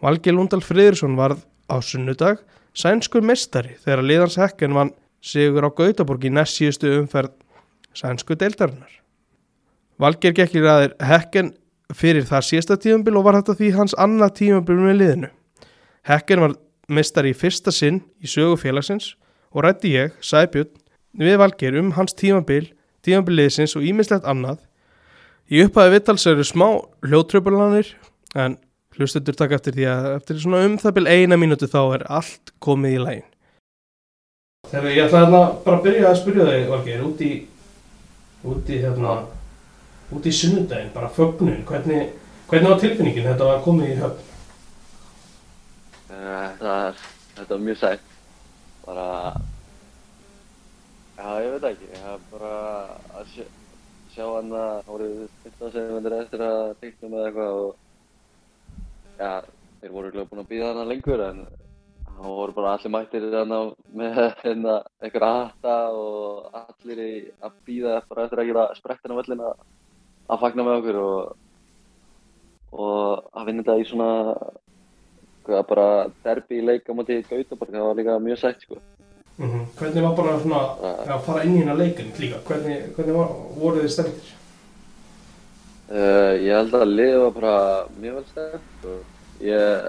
Valgi Lundal Friðursson varð á sunnudag sænskur mestari þegar liðans hekken vann sigur á Gautaborg í næst síðustu umferð sænsku deildarinnar. Valgeir gekk í ræðir hekken fyrir það síðasta tímambil og var þetta því hans annað tímambil með liðinu. Hekken var mestari í fyrsta sinn í sögu félagsins og rætti ég, Sæbjörn, við Valgeir um hans tímambil, tímambil liðsins og ímislegt annað. Í upphæði vittals eru smá hljótröpulanir en hlustendur taka eftir því að eftir svona um það byrj eina mínútu þá er allt komið í lægin. Þegar ég ætla hérna bara að byrja að spyrja þig, Valgeir, út í, út í hérna, út í sunnudaginn, bara fögnunin, hvernig, hvernig var tilfinningin þetta var komið í höfn? Þetta er, þetta er mjög sætt. Bara, já, ég veit ekki, ég hef bara að sjá, sjá hann að árið 15 sem eftir að teikna með eitthvað og já, þeir voru ekki búin að býða hana lengur en það voru bara allir mættir hana með hérna eitthvað aðta og allir að býða eftir að gera sprettina völlin að, að fagna með okkur og, og að vinna þetta í svona hvað, bara derbi í leika mútið Gautaborg, það var líka mjög sætt sko. Mm -hmm. Hvernig var bara svona að fara inn í hérna leikin líka, hvernig, hvernig var, voru þið stemtir? Uh, ég held að liðið var bara mjög vel stefnt og ég,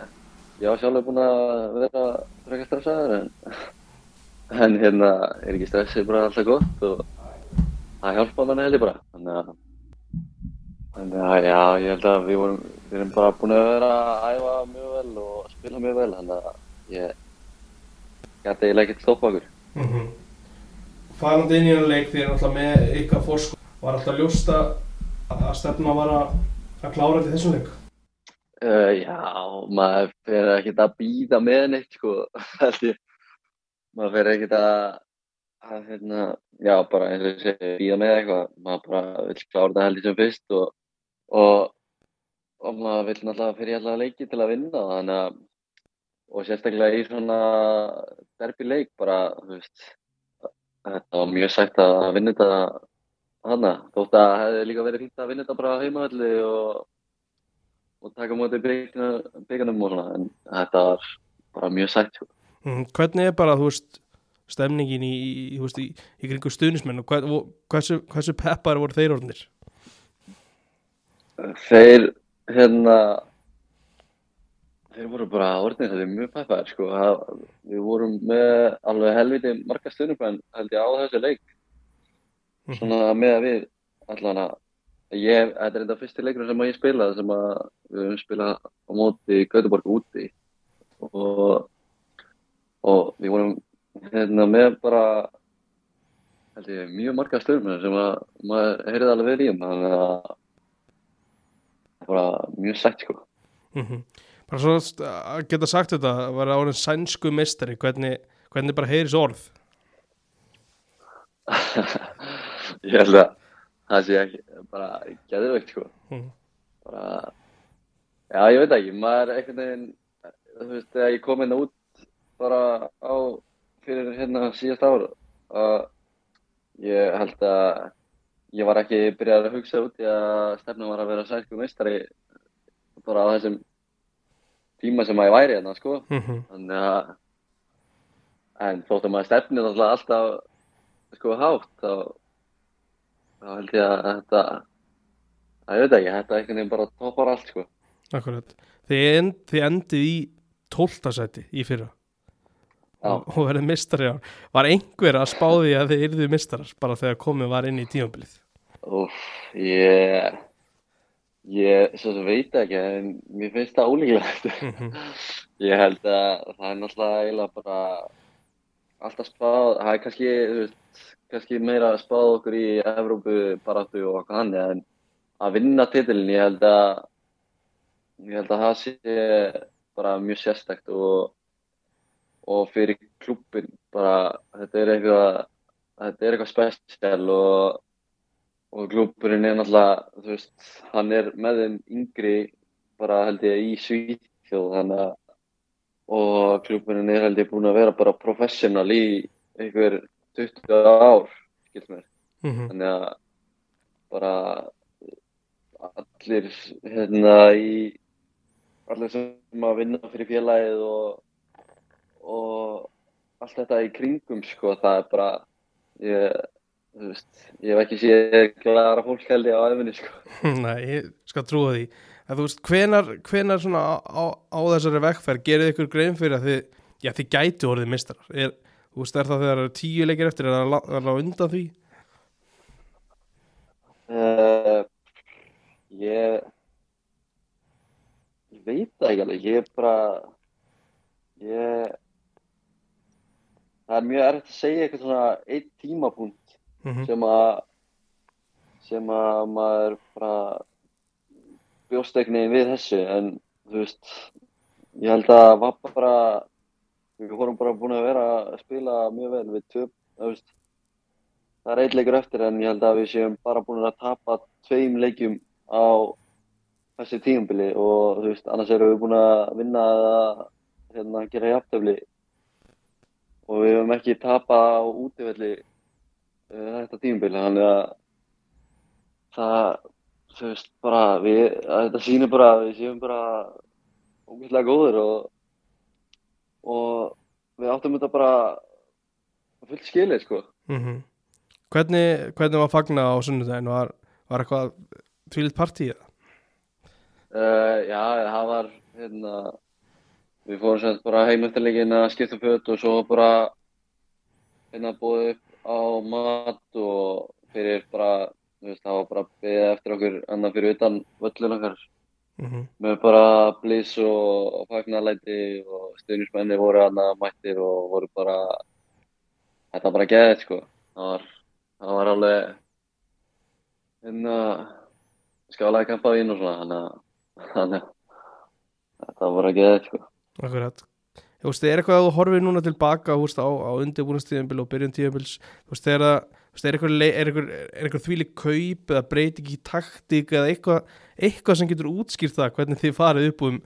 ég var sjálfur búinn að vera frekar stressaður en, en hérna er ekki stressið bara alltaf gott og það hjálpa manni held ég bara. Þannig að, þannig já, ég held að við vorum, við erum bara búin að vera að æfa mjög vel og spila mjög vel þannig að ég gæti eiginlega ekkert stoppa okkur. Mm -hmm. Farandi inn í hérna leik því er náttúrulega með ykkar fórskóð, var alltaf ljósta að stefna var að, að klára til þessum leik? Uh, já, maður fyrir ekkert að býða með neitt sko. Maður fyrir ekkert að, að hérna, já bara eins og ég segi, býða með eitthvað. Maður bara vil klára þetta held ég sem fyrst og, og, og maður vil náttúrulega fyrir alltaf leiki til að vinna þannig að, og sérstaklega í svona derbi leik bara, þú veist, þetta var mjög sætt að vinna þetta hana. Þótt að hefði líka verið fínt að vinna þetta bara á heimavalli og og taka mótið byggarnum og svona, en þetta var bara mjög sætt. Sko. Mm, hvernig er bara, þú veist, stemningin í, í, þú veist, í, í kringu stuðnismenn og hvað, hversu, hversu peppar voru þeir orðinir? Þeir, hérna, þeir voru bara orðinir, þeir eru mjög peppar, sko. Það, við vorum með alveg helviti marga stuðnismenn, held ég, á þessu leik. Svona með að við, allan að, Ég, þetta er þetta fyrsti leikur sem ég spilaði sem að við höfum spilað á móti Gautaborg úti og, og við vorum hérna með bara held ég, mjög marga stjórnum sem að maður heyrði alveg vel í um þannig að það var bara mjög sætt sko. Mm -hmm. Bara svo að geta sagt þetta að vera árið sænsku mistari, hvernig, hvernig bara heyris orð? ég held að það sé ekki, bara geðveikt sko. Mm. Bara, já ég veit ekki, maður einhvern veginn, þú veist, þegar ég kom hérna út bara á fyrir hérna síðast ára, að ég held að ég var ekki byrjað að hugsa út í að stefnum var að vera sænsku meistari bara á þessum tíma sem að ég væri hérna sko. Mm -hmm. Þannig að, en þóttum að stefnið alltaf sko hátt, þá þá held ég að þetta að ég veit ekki, þetta er einhvern veginn bara toppar allt sko. Akkurat, þið, end, þið endið í tóltasæti í fyrra Já. og, verið mistari á var einhver að spáði að þið yrðu mistarar bara þegar komið var inn í tímabilið Úf, ég ég svo sem veit ekki en mér finnst það ólíklegt mm -hmm. ég held að það er náttúrulega eiginlega bara alltaf spáð, það er kannski þú veist kannski meira að spáða okkur í Evrópu baráttu og okkur hann en að vinna titilin ég held að ég held að það sé bara mjög sérstækt og og fyrir klúpin bara þetta er eitthvað þetta er eitthvað spesial og og klúpurinn er náttúrulega þú veist, hann er með þeim yngri bara held ég í Svíþjóð þannig að og klúpurinn er held ég búin að vera bara professional í einhver 20 ár. Mm -hmm. Þannig að bara allir hérna í allir sem að vinna fyrir félagið og, og allt þetta í kringum sko, það er bara ég, veist, ég hef ekki séð glæðara fólk held ég á æfinni sko. Nei, ég skal trúa því að þú veist, hvenar, hvenar svona á, á, á þessari vekkferð gerir ykkur grein fyrir að þið, já þið gætu orðið mistarar er, þú veist, er það þegar það eru tíu leikir eftir er það að lága undan því Uh, ég ég veit það ekki alveg, ég er bara ég það er mjög erfitt að segja eitthvað svona einn tímapunkt mm -hmm. sem að sem að maður bara bjóst veginn við þessu en þú veist ég held að var bara við vorum bara búin að vera að spila mjög vel við töp það er leikur eftir en ég held að við séum bara búin að tapa tveim leikjum á þessi tíumbili og veist, annars erum við búin að vinna að hérna, gera jafntöfli og við höfum ekki tapað á útivelli uh, þetta tíumbili, þannig að það, þú veist, bara við, þetta sýnir bara að við séum bara ógeðslega góður og við áttum þetta bara fullt skilið, sko. Mm -hmm. Hvernig, hvernig var fagna á sunnudaginn? Var, var eitthvað tvílitt partíið? Uh, já, það var hérna, við fórum sérst bara heim eftir leikin að skipta föt og svo bara hérna búið upp á mat og fyrir bara, þú veist, það var bara beðið eftir okkur annar fyrir utan völlun okkar Mm -hmm. með bara blís og, fagnarlæti og stuðnismenni voru aðna mættir og voru bara, þetta var bara geðið sko, það var, það var alveg hérna skálaði kampaðín og svona, þannig að þannig að þetta var bara geðið sko. Akkurat Þú veist, er eitthvað að þú horfir núna tilbaka þú veist, á, á undirbúinastíðanbíl og byrjun tíðanbíls þú veist, er það er eitthvað, þvílik kaup eða breyting í taktík eða eitthvað, eitthvað sem getur útskýrt það hvernig þið farið upp um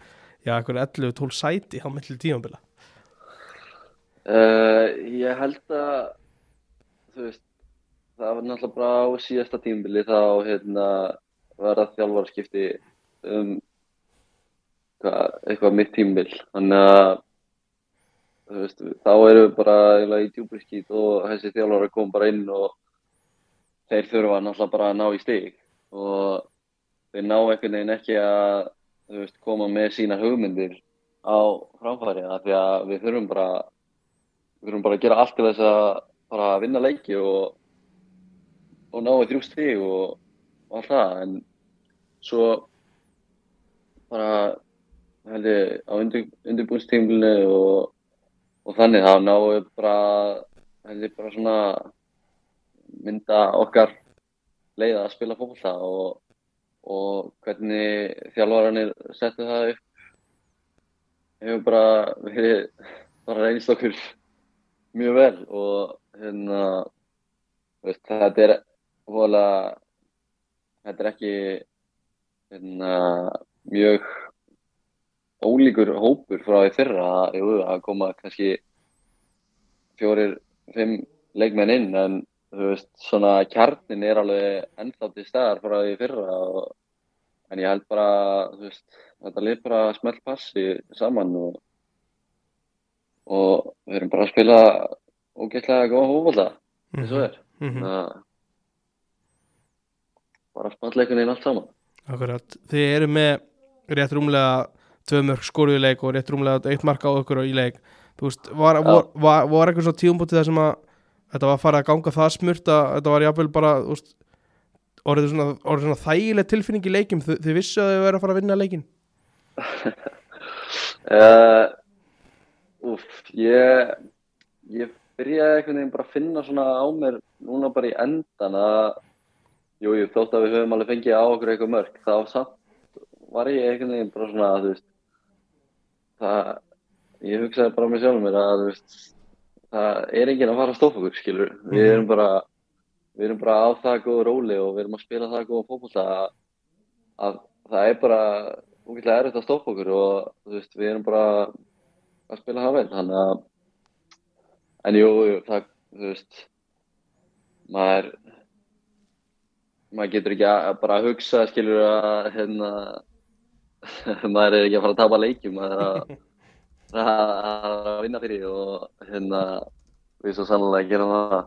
já, eitthvað 11-12 sæti á milli tíðanbíla Uh, ég held að þú veist það var náttúrulega bara á síðasta tímabili þá hérna var það þjálfarskipti um hvað, eitthvað mitt tímabil. Þannig að veist, þá erum við bara eiginlega í djúpri skít og þessi þjálfar kom bara inn og þeir þurfa náttúrulega bara að ná í stig. Og þeir ná einhvern veginn ekki að veist, koma með sína hugmyndir á framfæri af því að við þurfum bara við þurfum bara að gera allt til þess að bara vinna leiki og, og ná í þrjú stig og, og allt það. En svo bara held ég á undir, undirbúinstímlinu og, og þannig þá náum við bara ég bara svona mynda okkar leið að spila fólkvölda og, og hvernig þjálfaranir settu það upp. Hefur bara verið bara reynist okkur mjög vel og hérna veist, þetta er voðalega þetta er ekki hérna mjög ólíkur hópur frá því fyrra jú, að koma kannski fjórir, fimm leikmenn inn en þú veist, svona kjarnin er alveg ennþá til staðar frá því fyrra og, en ég held bara, þú veist, þetta lið bara smelt passi saman og og við erum bara að spila ógeðslega góða hófalda eins og er. Mm -hmm. þannig að bara spalleikunni allt saman. Akkurat, þið eru með rétt rúmlega tvö mörg skoruðu leik og rétt rúmlega eitt mark á okkur í leik. Þú veist, var, var, var, var eitthvað svo tíumbútið þessum að þetta var farið að ganga það smurt að þetta var jafnvel bara veist, orðið svona, orðið svona þægileg tilfinning í leikim þið, þið vissu að þið verið að fara að vinna leikin uh, Úf, ég ég byrjaði einhvern veginn bara að finna svona á mér núna bara í endan að jú, jú, þótt að við höfum alveg fengið á okkur eitthvað mörg þá samt var ég einhvern veginn bara svona að þú veist það, ég hugsaði bara með sjálfum mér að veist það er enginn að fara að stoppa okkur, skilur við Mhm. erum bara við erum bara á það góð róli og við erum að spila það góða fótbolta að, að það er bara útlæðið erfitt að stoppa okkur og veist, við erum bara að spila það vel þannig að en jú, jú, það, þú veist maður maður getur ekki að bara hugsa skilur að hérna maður er ekki að fara að tapa leikjum, maður er að, vinna fyrir og hérna, við svo sannlega gerum það.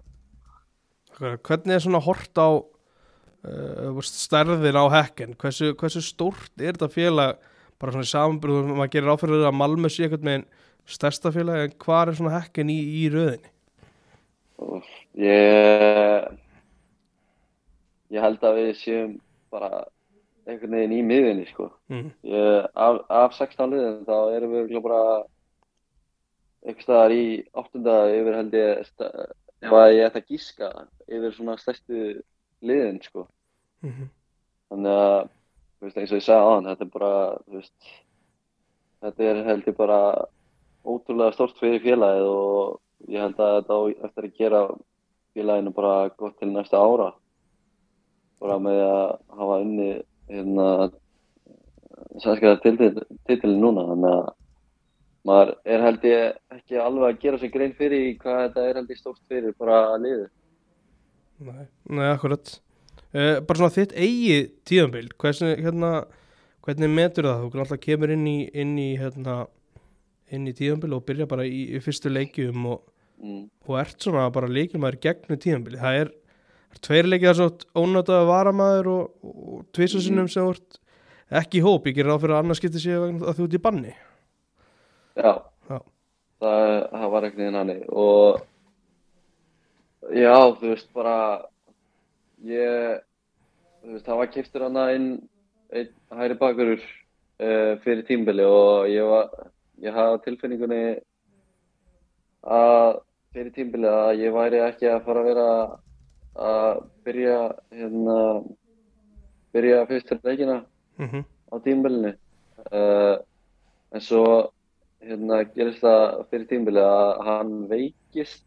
Hvernig er svona hort á uh, stærðin á hekken? Hversu, hversu stórt er þetta félag bara svona í samanbyrðum, maður gerir áfyrir að Malmö sé eitthvað með einn stærsta félag en hvað er svona hekken í, í röðinni? Ég, ég held að við séum bara einhvern veginn í miðinni sko. Mm. Ég, af, af 16 liðin þá erum við bara einhvers staðar í áttunda yfir held ég, ef að ég ætti að gíska yfir svona stærstu liðin sko. Mm -hmm. Þannig að, veist, eins og ég sagði á hann, þetta er bara, veist, þetta er held ég bara ótrúlega stort fyrir félagið og ég held að þetta á eftir að gera félaginu bara gott til næsta ára. Bara með að hafa unni hérna sænska titilin núna, þannig að maður er held ég ekki alveg að gera sér grein fyrir hvað þetta er held ég stórt fyrir bara liðið. Nei, nei, akkurat uh, Bara svona þitt eigi tíðanbild hvernig, hérna, hvernig metur það? Þú alltaf kemur inn í, inn í, hérna, inn í tíðanbild og byrja bara í, í fyrstu leikjum og, Mm. og ert svona bara leikjumæður gegnum tíðanbild það er, er tveir leikið þar svo ónötaða varamaður og, og tvisasinnum sem vart ekki í hóp, ég gerir á fyrir að annars getur séð vegna að þú ert í banni. Já, Já. Það, það var ekkert inn hannig og já, þú veist, bara ég, þú veist, það var kiptur hana inn einn hæri bakurur uh, fyrir tímbili og ég var, ég hafði tilfinningunni að fyrir tímbili að ég væri ekki að fara að vera að byrja hérna byrja fyrstu leikina mm -hmm. á tímabilinu uh, en svo hérna gerist það fyrir tímabili að hann veikist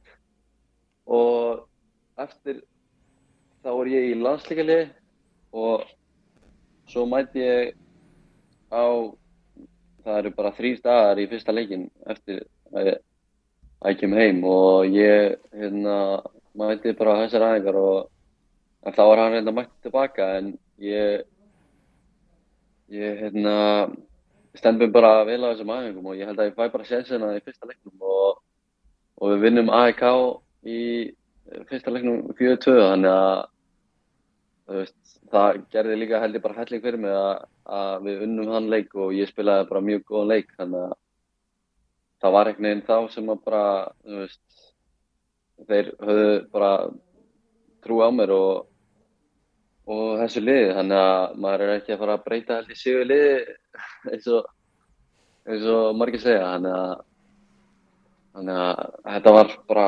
og eftir þá er ég í landsleikalið og svo mæti ég á það eru bara þrýr dagar í fyrsta leikin eftir að ég, að ég kem heim og ég hérna mæti bara á þessar aðingar og en þá var hann reynda mætti tilbaka en ég ég hérna stend mér bara vel á þessum aðeingum og ég held að ég fæ bara sensina í fyrsta leiknum og, og við vinnum AEK í fyrsta leiknum 4-2 þannig að veist, það gerði líka held ég bara helling fyrir mig að, að við unnum hann leik og ég spilaði bara mjög góðan leik þannig að það var einhvern veginn þá sem að bara, þú veist þeir höfðu bara trú á mér og og þessu liði, þannig að maður er ekki að fara að breyta í sigur liði eins og, og margir segja, þannig að, þannig að þetta var bara,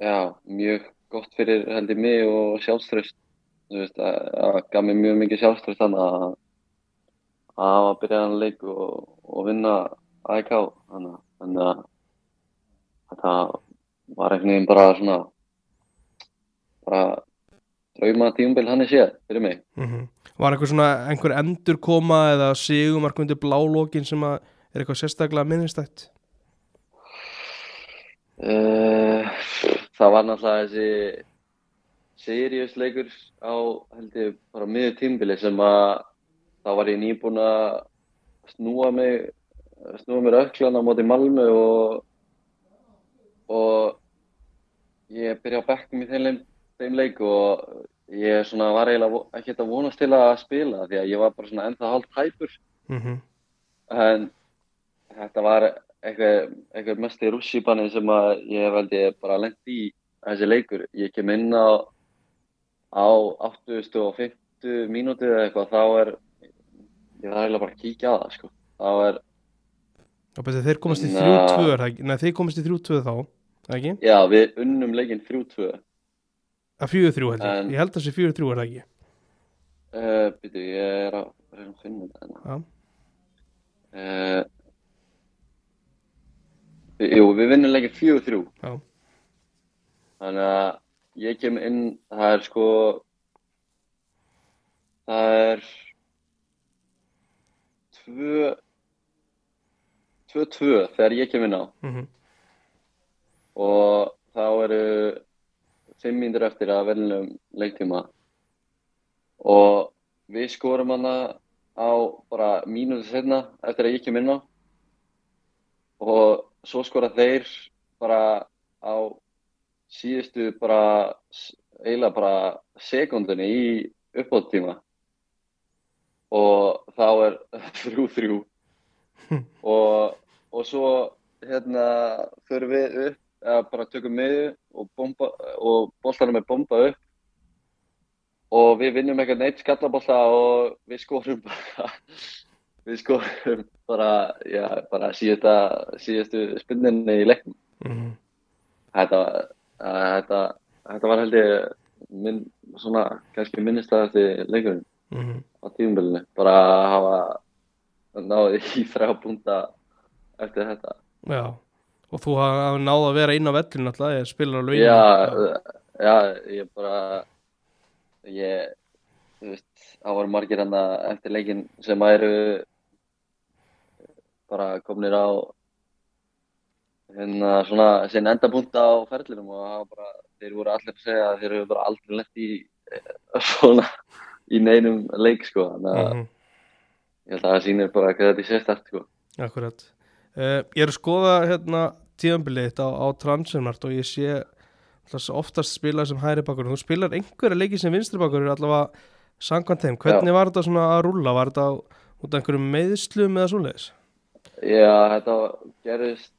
já, mjög gott fyrir held í mig og sjálfströst, það gaf mér mjög mikið sjálfströst þannig að að hafa byrjað hann leik og, og vinna að, þannig að þetta var einhvern veginn bara svona, bara drauma tíumbil hann er séð fyrir mig. Mm Var eitthvað svona einhver endur koma eða sigumark undir blálókin sem að er eitthvað sérstaklega minnistætt? Uh, það var náttúrulega þessi Sirius leikur á held ég bara miður tímbili sem að þá var ég nýbúinn að snúa mig snúa mér öklan á móti Malmö og og ég byrja á bekknum í þeim, þeim leik og ég var eiginlega ekkert að vonast til að spila því að ég var bara ennþá hálf tæpur Mm -hmm. en þetta var eitthvað, eitthvað mest í rússipanni sem að ég ég bara lent í þessi leikur. Ég kem inn á, á 80 og 50 mínúti eða eitthvað, þá er, ég var eiginlega bara að kíkja á það, sko. Þá er, þeir komast í Na. 3-2 er það ekki? Nei, þeir komast í 3-2 þá, ekki? já, við unnum leikinn 3-2. Að 4-3 held ég, En- ég held að sé 4-3 er það ekki? Uh, Býtu, ég er að reyna að finna þetta Uh, jú, við vinnum leikinn 4-3. já, Þannig að ég kem inn, það er sko, það er tvö, tvö tvö þegar ég kem inn á mm og þá eru fimm mínútur eftir að velnum leiktíma. Og við skorum hana á bara mínúti setna eftir að ég kem inn á. Og svo skora þeir bara á síðustu bara eiginlega bara sekundinni í uppbóttíma og þá er þrjú þrjú. Og, og svo hérna förum við upp eða bara tökum miðu og, bomba, og boltanum er bombað upp. Og við vinnum eitthvað neitt skallabólta og við skorum bara við skorum bara, já, bara síðasta, síðastu spinninni í leiknum. Mhm. þetta, að, þetta, þetta var held ég minn, svona, kannski minnistæðasti leikurinn Mhm. á tímabilinu. Bara að hafa náði í þrjá punta eftir þetta. Já, og þú hafa náð að vera inn á vellinu alltaf, ég spilar alveg inn já, já, ég bara ég, veist það voru margir hann eftir leikin sem eru bara komnir á hérna svona sinn endapunta á ferlinum og það var bara, þeir voru allir að segja að þeir eru bara aldrei lent í eh, svona í neinum leik sko þannig að Mhm. ég held að það sýnir bara hvað þetta er sérstætt sko Akkurat. Uh, ég er að skoða hérna tíðanbilið þitt á, á transfermart og ég sé alltaf oftast spila sem hæri bakur. Þú spilar einhverja leiki sem vinstri bakur allavega samkvæmt þeim. Hvernig var þetta svona að rúlla? Var þetta út af einhverjum meðslum eða svoleiðis? Já, þetta gerist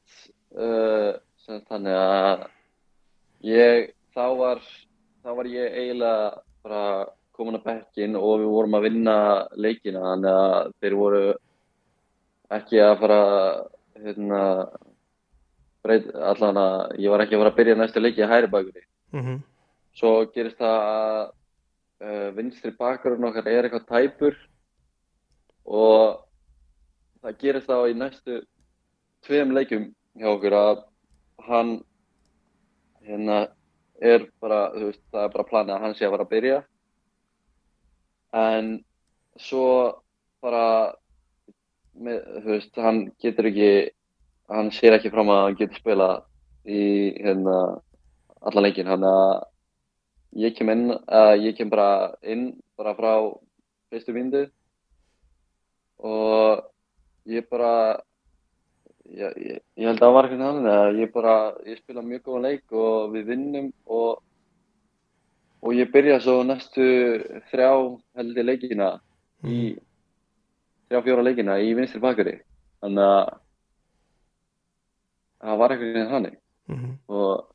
uh, sem sagt þannig að ég, þá var, þá var ég eiginlega bara komin að bekkin og við vorum að vinna leikina þannig að þeir voru ekki að fara hérna breyt, allan að ég var ekki að fara að byrja næstu leiki að hæri bakunni. Mm -hmm. Svo gerist það að uh, vinstri bakurinn okkar er eitthvað tæpur og það gerist þá í næstu tveim leikum hjá okkur að hann hérna er bara, þú veist, það er bara planið að hann sé að fara að byrja en svo bara með, þú veist, hann getur ekki hann sér ekki fram að hann getur spila í hérna allan leikin, hann að ég kem inn, uh, ég kem bara inn bara frá fyrstu vindu og ég bara ég, ég, ég held að var eitthvað þannig að ég bara, ég spila mjög góðan leik og við vinnum og og ég byrja svo næstu þrjá heldur leikina í þrjá fjóra leikina í vinstri bakari þannig að það var eitthvað þannig Mm -hmm. og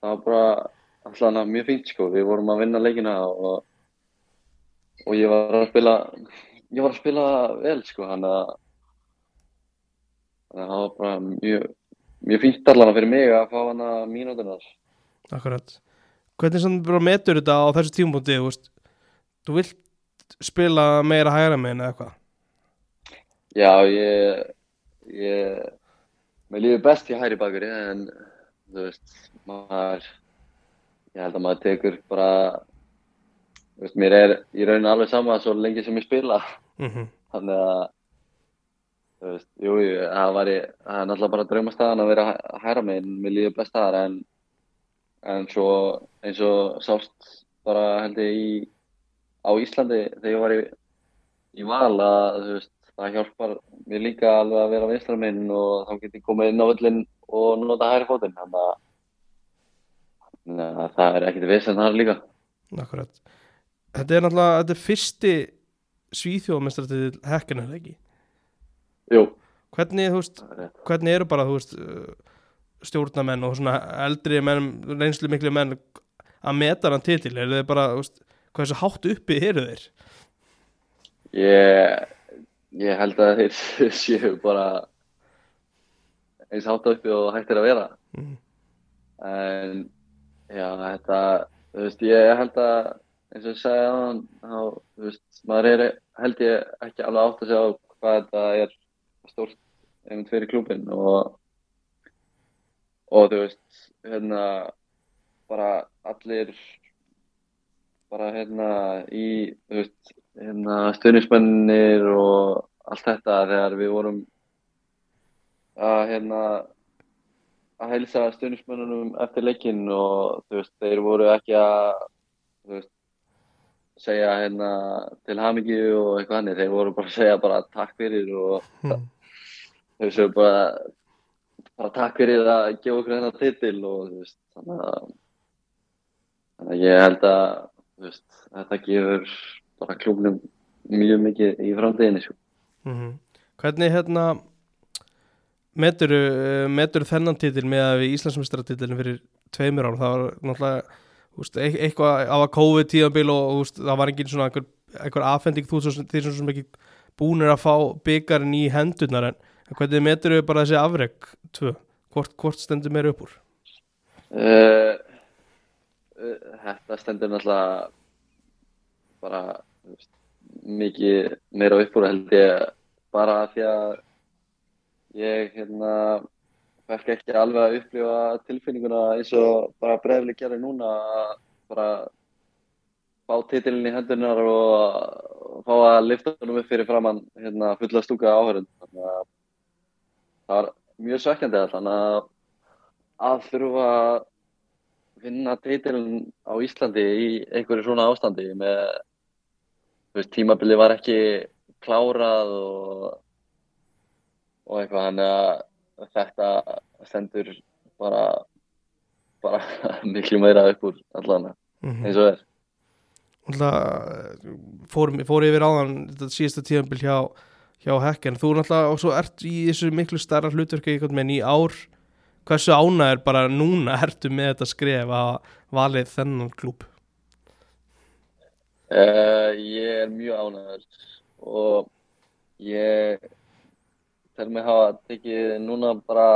það var bara alltaf mjög fínt sko, við vorum að vinna leikina og, og ég var að spila ég var að spila vel sko, þannig að það var bara mjög mjög fínt allan fyrir mig að fá hana mínútunar Akkurat. Hvernig sem bara metur þetta á þessu tímpunkti, þú vilt spila meira hægra megin eða eitthvað? Já, ég ég mér líður best í hæri bakari en þú veist, maður ég held að maður tekur bara þú veist, mér er í rauninu alveg sama svo lengi sem ég spila Mm -hmm. þannig að þú veist, jú, það var ég það er náttúrulega bara draumastæðan að vera hæ- hægra megin mér líður best þar en en svo eins og sást bara held ég í á Íslandi þegar ég var í í val að þú veist það hjálpar mér líka alveg að vera vinstra minn og þá get ég komið inn á völlin og nota hægri fótinn þannig að það er ekkert viss en það er líka Akkurat. Þetta er náttúrulega, þetta er fyrsti svíþjóðmestratið hekkinu, eða ekki? Jú, Hvernig, þú veist, það er hvernig eru bara, þú veist, uh, stjórnamenn og svona eldri menn, reynslu miklu menn að meta hann titil? Er þið bara, þú veist, hvað þessu hátt uppi eru þeir? Ég, ég held að þeir séu bara eins hátt uppi og hægt er að vera Mm. en já, þetta þú veist, ég held að eins og ég sagði aðan þá, þú veist, maður er held ég ekki alveg átt að segja á hvað þetta er stórt einmitt fyrir klúbin og og þú veist, hérna bara allir bara hérna í, þú veist, hérna stuðnismennir og allt þetta þegar við vorum að hérna að heilsa stuðnismennunum eftir leikinn og veist, þeir voru ekki að veist, segja hérna til hamingju og eitthvað hannig, þeir voru bara að segja bara takk fyrir og mm. þau séu bara, bara takk fyrir að gefa okkur þennan titil og veist, þannig að, þannig að ég held að þetta gefur bara klúknum mjög mikið í framtíðinni. Mm Hvernig hérna metur, metur þennan titil með að við Íslandsmestratitilin fyrir tveimur árum, það var náttúrulega úst, e eitthvað á að COVID tíðanbíl og úst, það var engin svona einhver, einhver afhending þú því sem ekki búinir að fá byggarinn í hendurnar en hvernig metur við bara þessi afreg tvö, hvort, hvort stendur meira upp úr? Uh, uh, þetta stendur náttúrulega bara mikið meira upp úr held ég bara því að ég hérna fekk ekki alveg að upplifa tilfinninguna eins og bara brefli gerir núna að bara fá titilin í hendunar og, fá að lifta hennum upp fyrir framann hérna fulla stúka áhörund þannig að það var mjög sökkjandi þannig að að þurfa að vinna titilin á Íslandi í einhverju svona ástandi með veist, tímabili var ekki klárað og, og eitthvað hann að þetta stendur bara, bara miklu meira upp úr allan. Mm -hmm. eins og er. Fór, fór yfir áðan þetta síðasta tíðanbíl hjá, hjá Hekken, þú náttúrulega og svo ert í þessu miklu starra hlutverki með í ár, hversu ána er bara núna ertu með þetta skref að valið þennan klúb uh, Ég er mjög ánæður og ég tel mig hafa tekið núna bara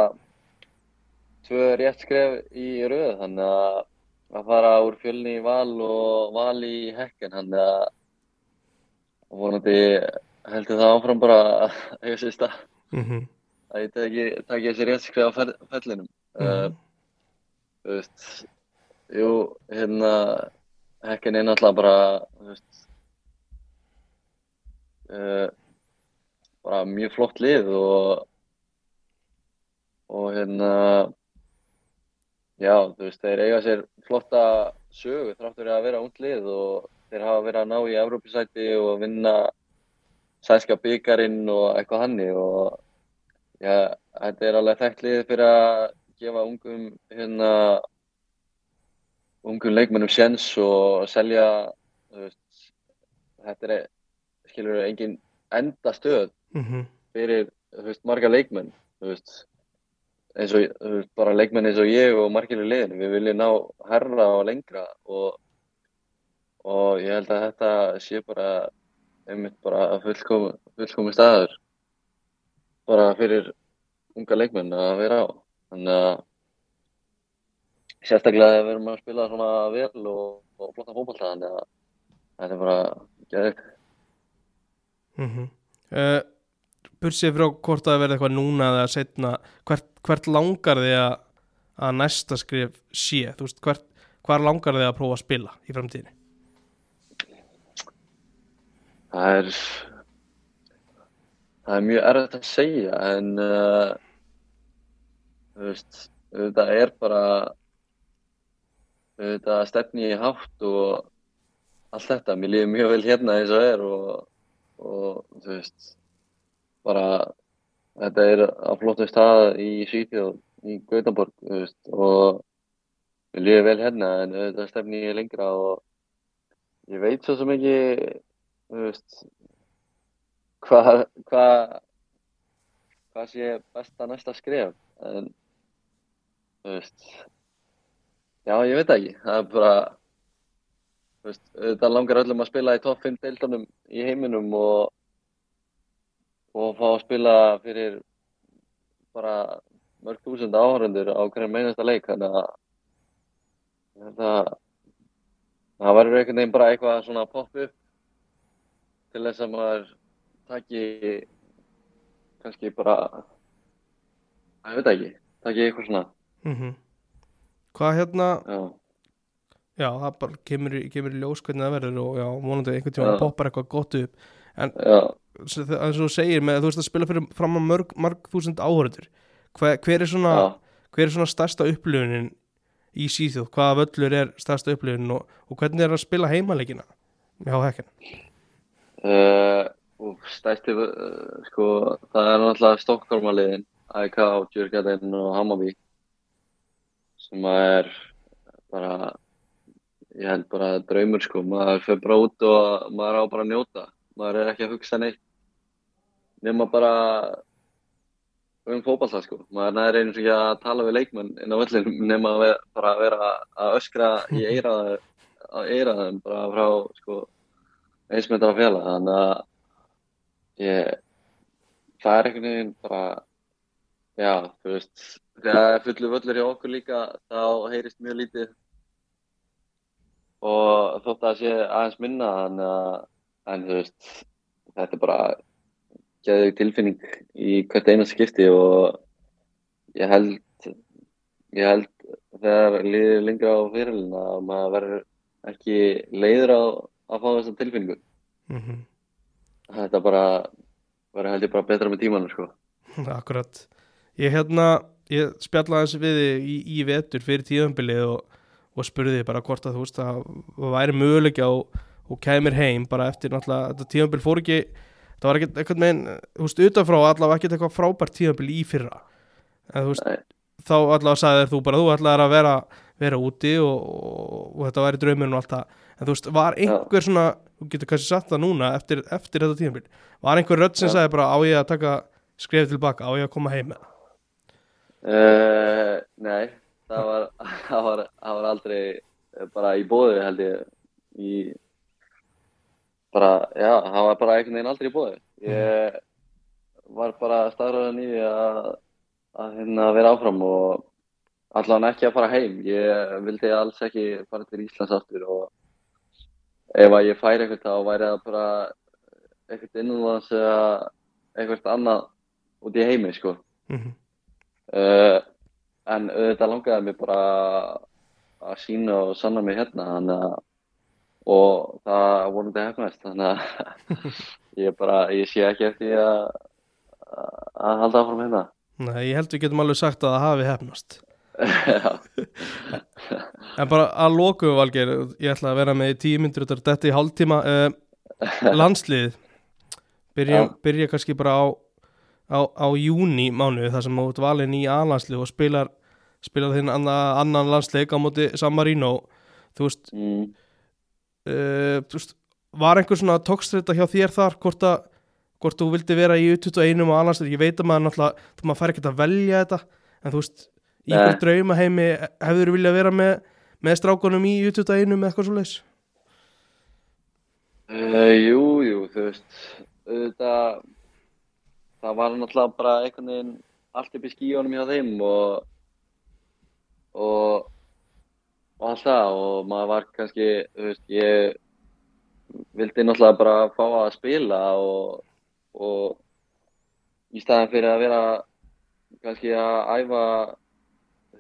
tvö rétt skref í rauð þannig að að fara úr fjölni í val og val í hekken þannig að vonandi heldur það áfram bara að eiga sér stað mm -hmm. að ég teki, teki þessi rétt skref á fellinum mm -hmm. uh, þú veist jú, hérna hekken er náttúrulega bara þú veist uh, bara mjög flott lið og og hérna já, þú veist, þeir eiga sér flotta sögu þráttur að vera út lið og þeir hafa verið að ná í Európusæti og vinna sænska byggarinn og eitthvað hanni og já, þetta er alveg þekkt lið fyrir að gefa ungum hérna ungum leikmennum sjens og selja veist, þetta er skilur engin enda stöð mm -hmm. fyrir veist, marga leikmenn veist, eins og bara leikmenn eins og ég og margileg liðin við viljum ná herra og lengra og, og ég held að þetta sé bara einmitt bara fullkomi, fullkomi staður bara fyrir unga leikmenn að vera á þannig að sérstaklega þegar við erum að spila svona vel og, og flotta fólkvallta þannig að þetta er bara gæðið mm -hmm. uh, bursið frá hvort að verða eitthvað núna eða setna, hvert, hvert langar þið að, að næsta skrif sé, þú veist, hvert, hvar langar þið að prófa að spila í framtíðinni? Það er það er mjög erfitt að segja en uh, þú veist, þetta er bara þetta stefni í hátt og allt þetta, mér líður mjög vel hérna eins og er og, og þú veist bara þetta er á flottu stað í Svíþjóð, í Gautaborg veist, og við lífum vel hérna en þetta stefni ég lengra og ég veit svo sem ekki hvað hva, hva sé besta næsta skref en þú veist já ég veit ekki. Það er bara veist, þetta langar öllum að spila í topp 5 deildunum í heiminum og og fá að spila fyrir bara mörg þúsund áhörundur á hverjum einasta leik. Þannig að þetta það verður einhvern veginn bara eitthvað svona pop upp til þess að maður taki kannski bara ég veit ekki, taki eitthvað svona. Mm -hmm. Hvað hérna? Já. já, það bara kemur, kemur í ljós hvernig það verður og já, vonandi einhvern tíma poppar eitthvað gott upp. En já. eins og þú segir með þú veist að spila fyrir fram á mörg, mörg þúsund áhörður hver, hver er svona ja. hver er svona stærsta upplifunin í síþjóð, hvaða völlur er stærsta upplifunin og, og hvernig er að spila heimalegina Já, hekkin. Uh, og stæsti, uh, sko, það er náttúrulega Stokkólmaliðin, AIK, Djurgæðin og Hammarby sem að er bara, ég held bara draumur sko, maður fyrir bara út og maður á bara að njóta, maður er ekki að hugsa neitt nema bara um fótballtað sko, maður næður einu sem ekki að tala við leikmenn inn á völlin nema að bara að vera að öskra í eiraða, að eiraðum bara frá sko eismyndar að fjalla, þannig að ég, það er einhvern veginn bara, já, þú veist, þegar það er fullu völlur hjá okkur líka, þá heyrist mjög lítið og þótt að sé aðeins minna, þannig að, en þú veist, þetta er bara geðið tilfinning í hvert einast skipti og ég held, ég held þegar liðir lengra á fyrirlina að maður verður ekki leiður á að fá þessa tilfinningu. Mm Þetta bara verður held ég bara betra með tímanum sko. Akkurat. Ég hérna, ég spjallaði þessi við í, í vetur fyrir tíðanbilið og, og spurði bara hvort að þú veist að það væri möguleika og, og kæmir heim bara eftir náttúrulega, þetta tíðanbil fór ekki, það var ekkert eitthvað meginn, þú veist, utanfrá allavega ekkert eitthvað frábært tíðanbil í fyrra. En þú veist, Nei. þá allavega sagði þér þú bara, þú ætlaðir að vera, vera úti og, og, þetta væri draumurinn og allt það. En þú veist, var einhver svona, þú getur kannski sagt það núna eftir, eftir þetta tíðanbil, var einhver rödd sem sagði bara á ég að taka skrefið tilbaka, á ég að koma heim með það? Uh, nei, það var, það var, það var aldrei eh, bara í bóði held ég. Í bara, já, það var bara einhvern veginn aldrei í bóði ég var bara staðræðan í að að hérna vera áfram og allan ekki að fara heim. Ég vildi alls ekki fara til Íslands aftur og ef að ég færi eitthvað þá væri það bara eitthvað innanlands eða eitthvað annað út í heimi sko. Mm Uh, en auðvitað langaði mig bara að sína og sanna mig hérna að og það vonandi hefnast þannig að ég bara, ég sé ekki eftir að að halda áfram hérna. Nei, ég held við getum alveg sagt að það hafi hefnast En bara að loku Valgeir Ég ætla að vera með í tíu myndur Þetta í hálftíma. Uh, Landslið byrja, byrja kannski bara á á, á júni mánuði þar sem þú ert valinn í A-landslið og spilar spilar þinn anna, annan landsleik á móti San Marino. Þú veist, mm, uh, þú veist var einhver svona tókstreita hjá þér þar hvort að hvort þú vildi vera í U21 og A-landslið, ég veit að maður náttúrulega þú maður fær ekkert að velja þetta en þú veist, í Nei. einhver drauma heimi hefur þú viljað vera með, með strákunum í U21 með eitthvað svo leis uh, jú, jú, þú veist auðvitað það var náttúrulega bara einhvern veginn allt upp í skíunum hjá þeim og og og allt það. Og maður var kannski, þú veist, ég vildi náttúrulega bara fá að spila og, og í staðan fyrir að vera kannski að æfa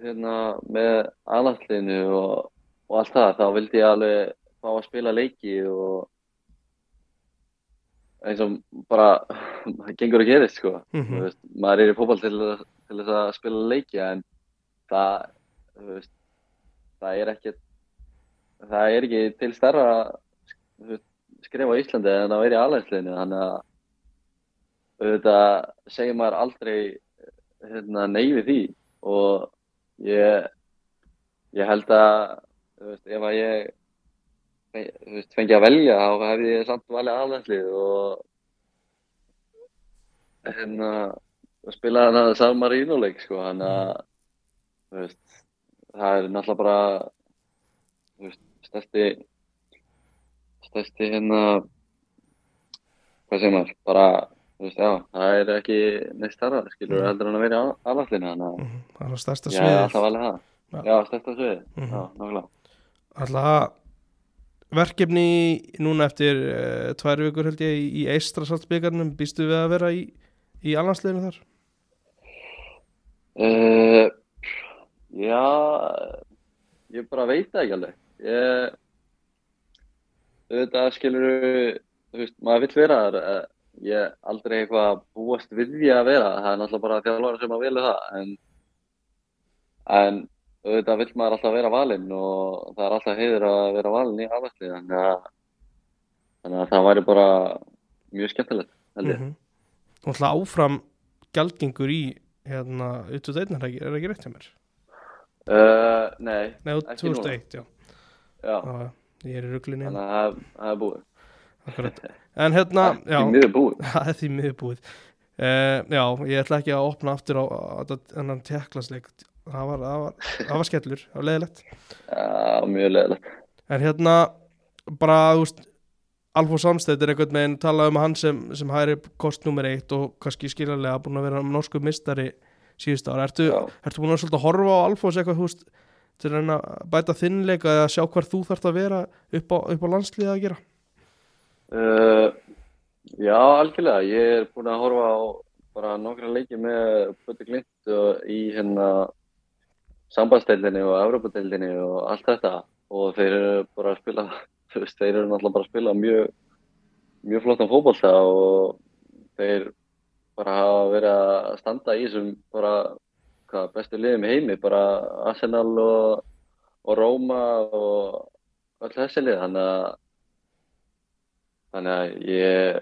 hérna með aðlandsliðinu og, og allt það, þá vildi ég alveg fá að spila leiki og eins og bara það gengur að gerist sko Mhm. þú veist, maður er í fótball til, til þess að spila leiki en það veist, það er ekki það er ekki til veist, skrifa á Íslandi en að vera í aðlæðsliðinu þannig að auðvitað segir maður aldrei hérna, nei við því og ég ég held að veist, ef að ég fe- þú veist, fengi að velja þá hefði ég samt valið aðlæðslið og hérna og spila hann að San Marino leik sko, hann að veist, það er náttúrulega bara stærsti stærsti hérna hvað segir maður, bara veist, já, það er ekki neitt starra, skilur, Mm. heldur hann að vera í aðlæðslinu, þannig að Mhm, það er stærsta það Já. stærsta sviði, Mhm. já, nákvæmlega Alltaf verkefni núna eftir uh, tvær vikur held ég í, í Eistrasaltsbyggarnum býstu við að vera í, í allansleginu þar? Uh, já, ég bara veit það ekki alveg. Ég, auðvitað skilur, þú veist, maður vill vera þar. eh, Ég er aldrei eitthvað að búast við því að vera. Það er náttúrulega bara þjálfara sem að vilja það. En, en auðvitað vill maður alltaf vera valinn og það er alltaf heiður að vera valinn í afvæsli. Þannig að þannig að það væri bara mjög skemmtilegt held ég. -hmm. Og ætla áfram gjaldgengur í hérna, utu deitnar, er það ekki rétt hjá mér? Uh, nei, Nei, Ekki. 2001, já. já, já. Ég er í ruglunni. þannig að það- er búið. Akkurat. En hérna, það er því miður búið. Uh, já, ég ætla ekki að opna aftur á, á, á þennan teklasleik. Það var, það var, það var skellur, það var leiðilegt. Já, mjög leðilegt. En hérna, bara, þú veist, Alfó Samstedt er einhvern veginn talað um hann sem, sem hæri kost nummer eitt og kannski skiljarlega búin að vera norsku mistari síðust ára. Ertu, ertu búin að horfa á Alfós eitthvað, veist, til að bæta þinnleika eða sjá hver þú þarft að vera upp á, upp á landsliða að gera? Uh, já, algjörlega. Ég er búinn að horfa á bara nokkra leiki með Bötti Glint og í hérna sambandsdeildinni og Evrópadeildinni og allt þetta og þeir eru bara að spila, þeir eru náttúrulega bara að spila mjög, mjög flottan fótbolta og þeir bara hafa verið að standa í þessum bara hvað, bestu liðum í heimi, bara Arsenal og, og Róma og öll þessi lið, þannig að Þannig að ég,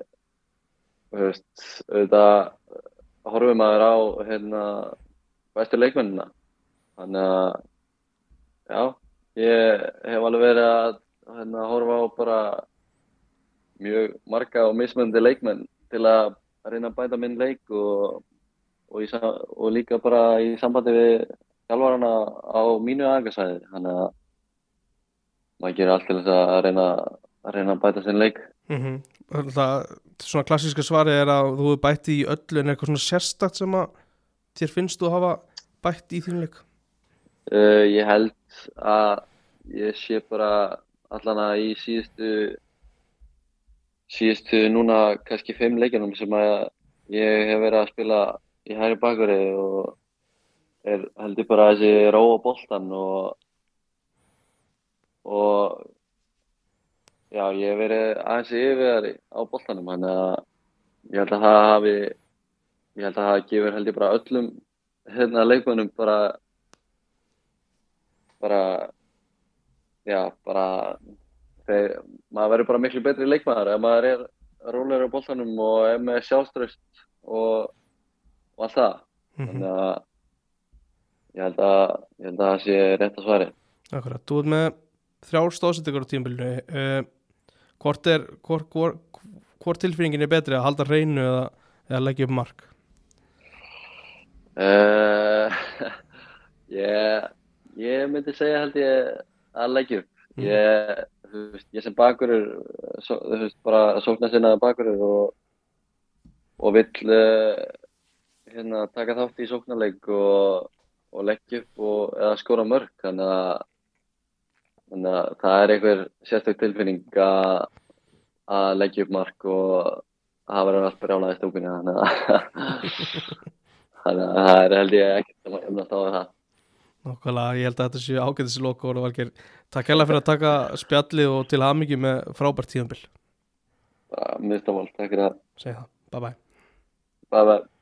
veist, auðvitað horfum maður á hérna bestu leikmennina. Þannig að, já, ég hef alveg verið að hérna, horfa á bara mjög marga og mismunandi leikmenn til að reyna að bæta minn leik og, og, í, og líka bara í sambandi við þjálfarana á mínu aðeinkarsæði. Þannig að maður gerir allt til þess að reyna, að reyna að bæta sinn leik. Mm Það, svona klassíska svari er að þú hefur bætt í öllu en eitthvað svona sérstakt sem að þér finnst þú að hafa bætt í þínleik Uh, ég held að ég sé bara allan að í síðustu síðustu núna kannski fimm leikjunum sem að ég hef verið að spila í hæri bakveri og er heldur bara þessi ró á boltan og og já, ég hef verið aðeins yfir á boltanum þannig að ég held að það hafi ég held að það gefur held ég bara öllum hérna leikmönnum bara bara já, bara þeir, maður verður bara miklu betri leikmaður ef maður er rólegur á boltanum og er með sjálfströst og, og allt það. Mhm. þannig að ég held að ég held að það sé rétt að svari Akkurat, þú ert með þrjár stóðsettingar á tímabilinu. Uh, hvort er hvort, hvort, hvort tilfinningin er betri að halda hreinu eða, eða leggja upp mark? Uh, ég, ég myndi segja held ég að leggja upp. Mhm. ég, þú veist, ég sem bakurur svo, þú veist, bara sóknar sinnaði bakurur og, og vill uh, hérna, taka þátt í sóknarleik og, og leggja upp og, eða skora mörg þannig að, þannig að það er einhver sérstök tilfinning að, að leggja upp mark og það verður allt brjálað í stúkunni. Þannig að að það er held ég ekkert að um að stáða það Nákvæmlega, ég held að þetta séu ágætis loka og valgir Takk hella fyrir að taka spjallið og til hamingi með frábært tíðanbill á mál, takk fyrir það. Segja það, bye bye bye bye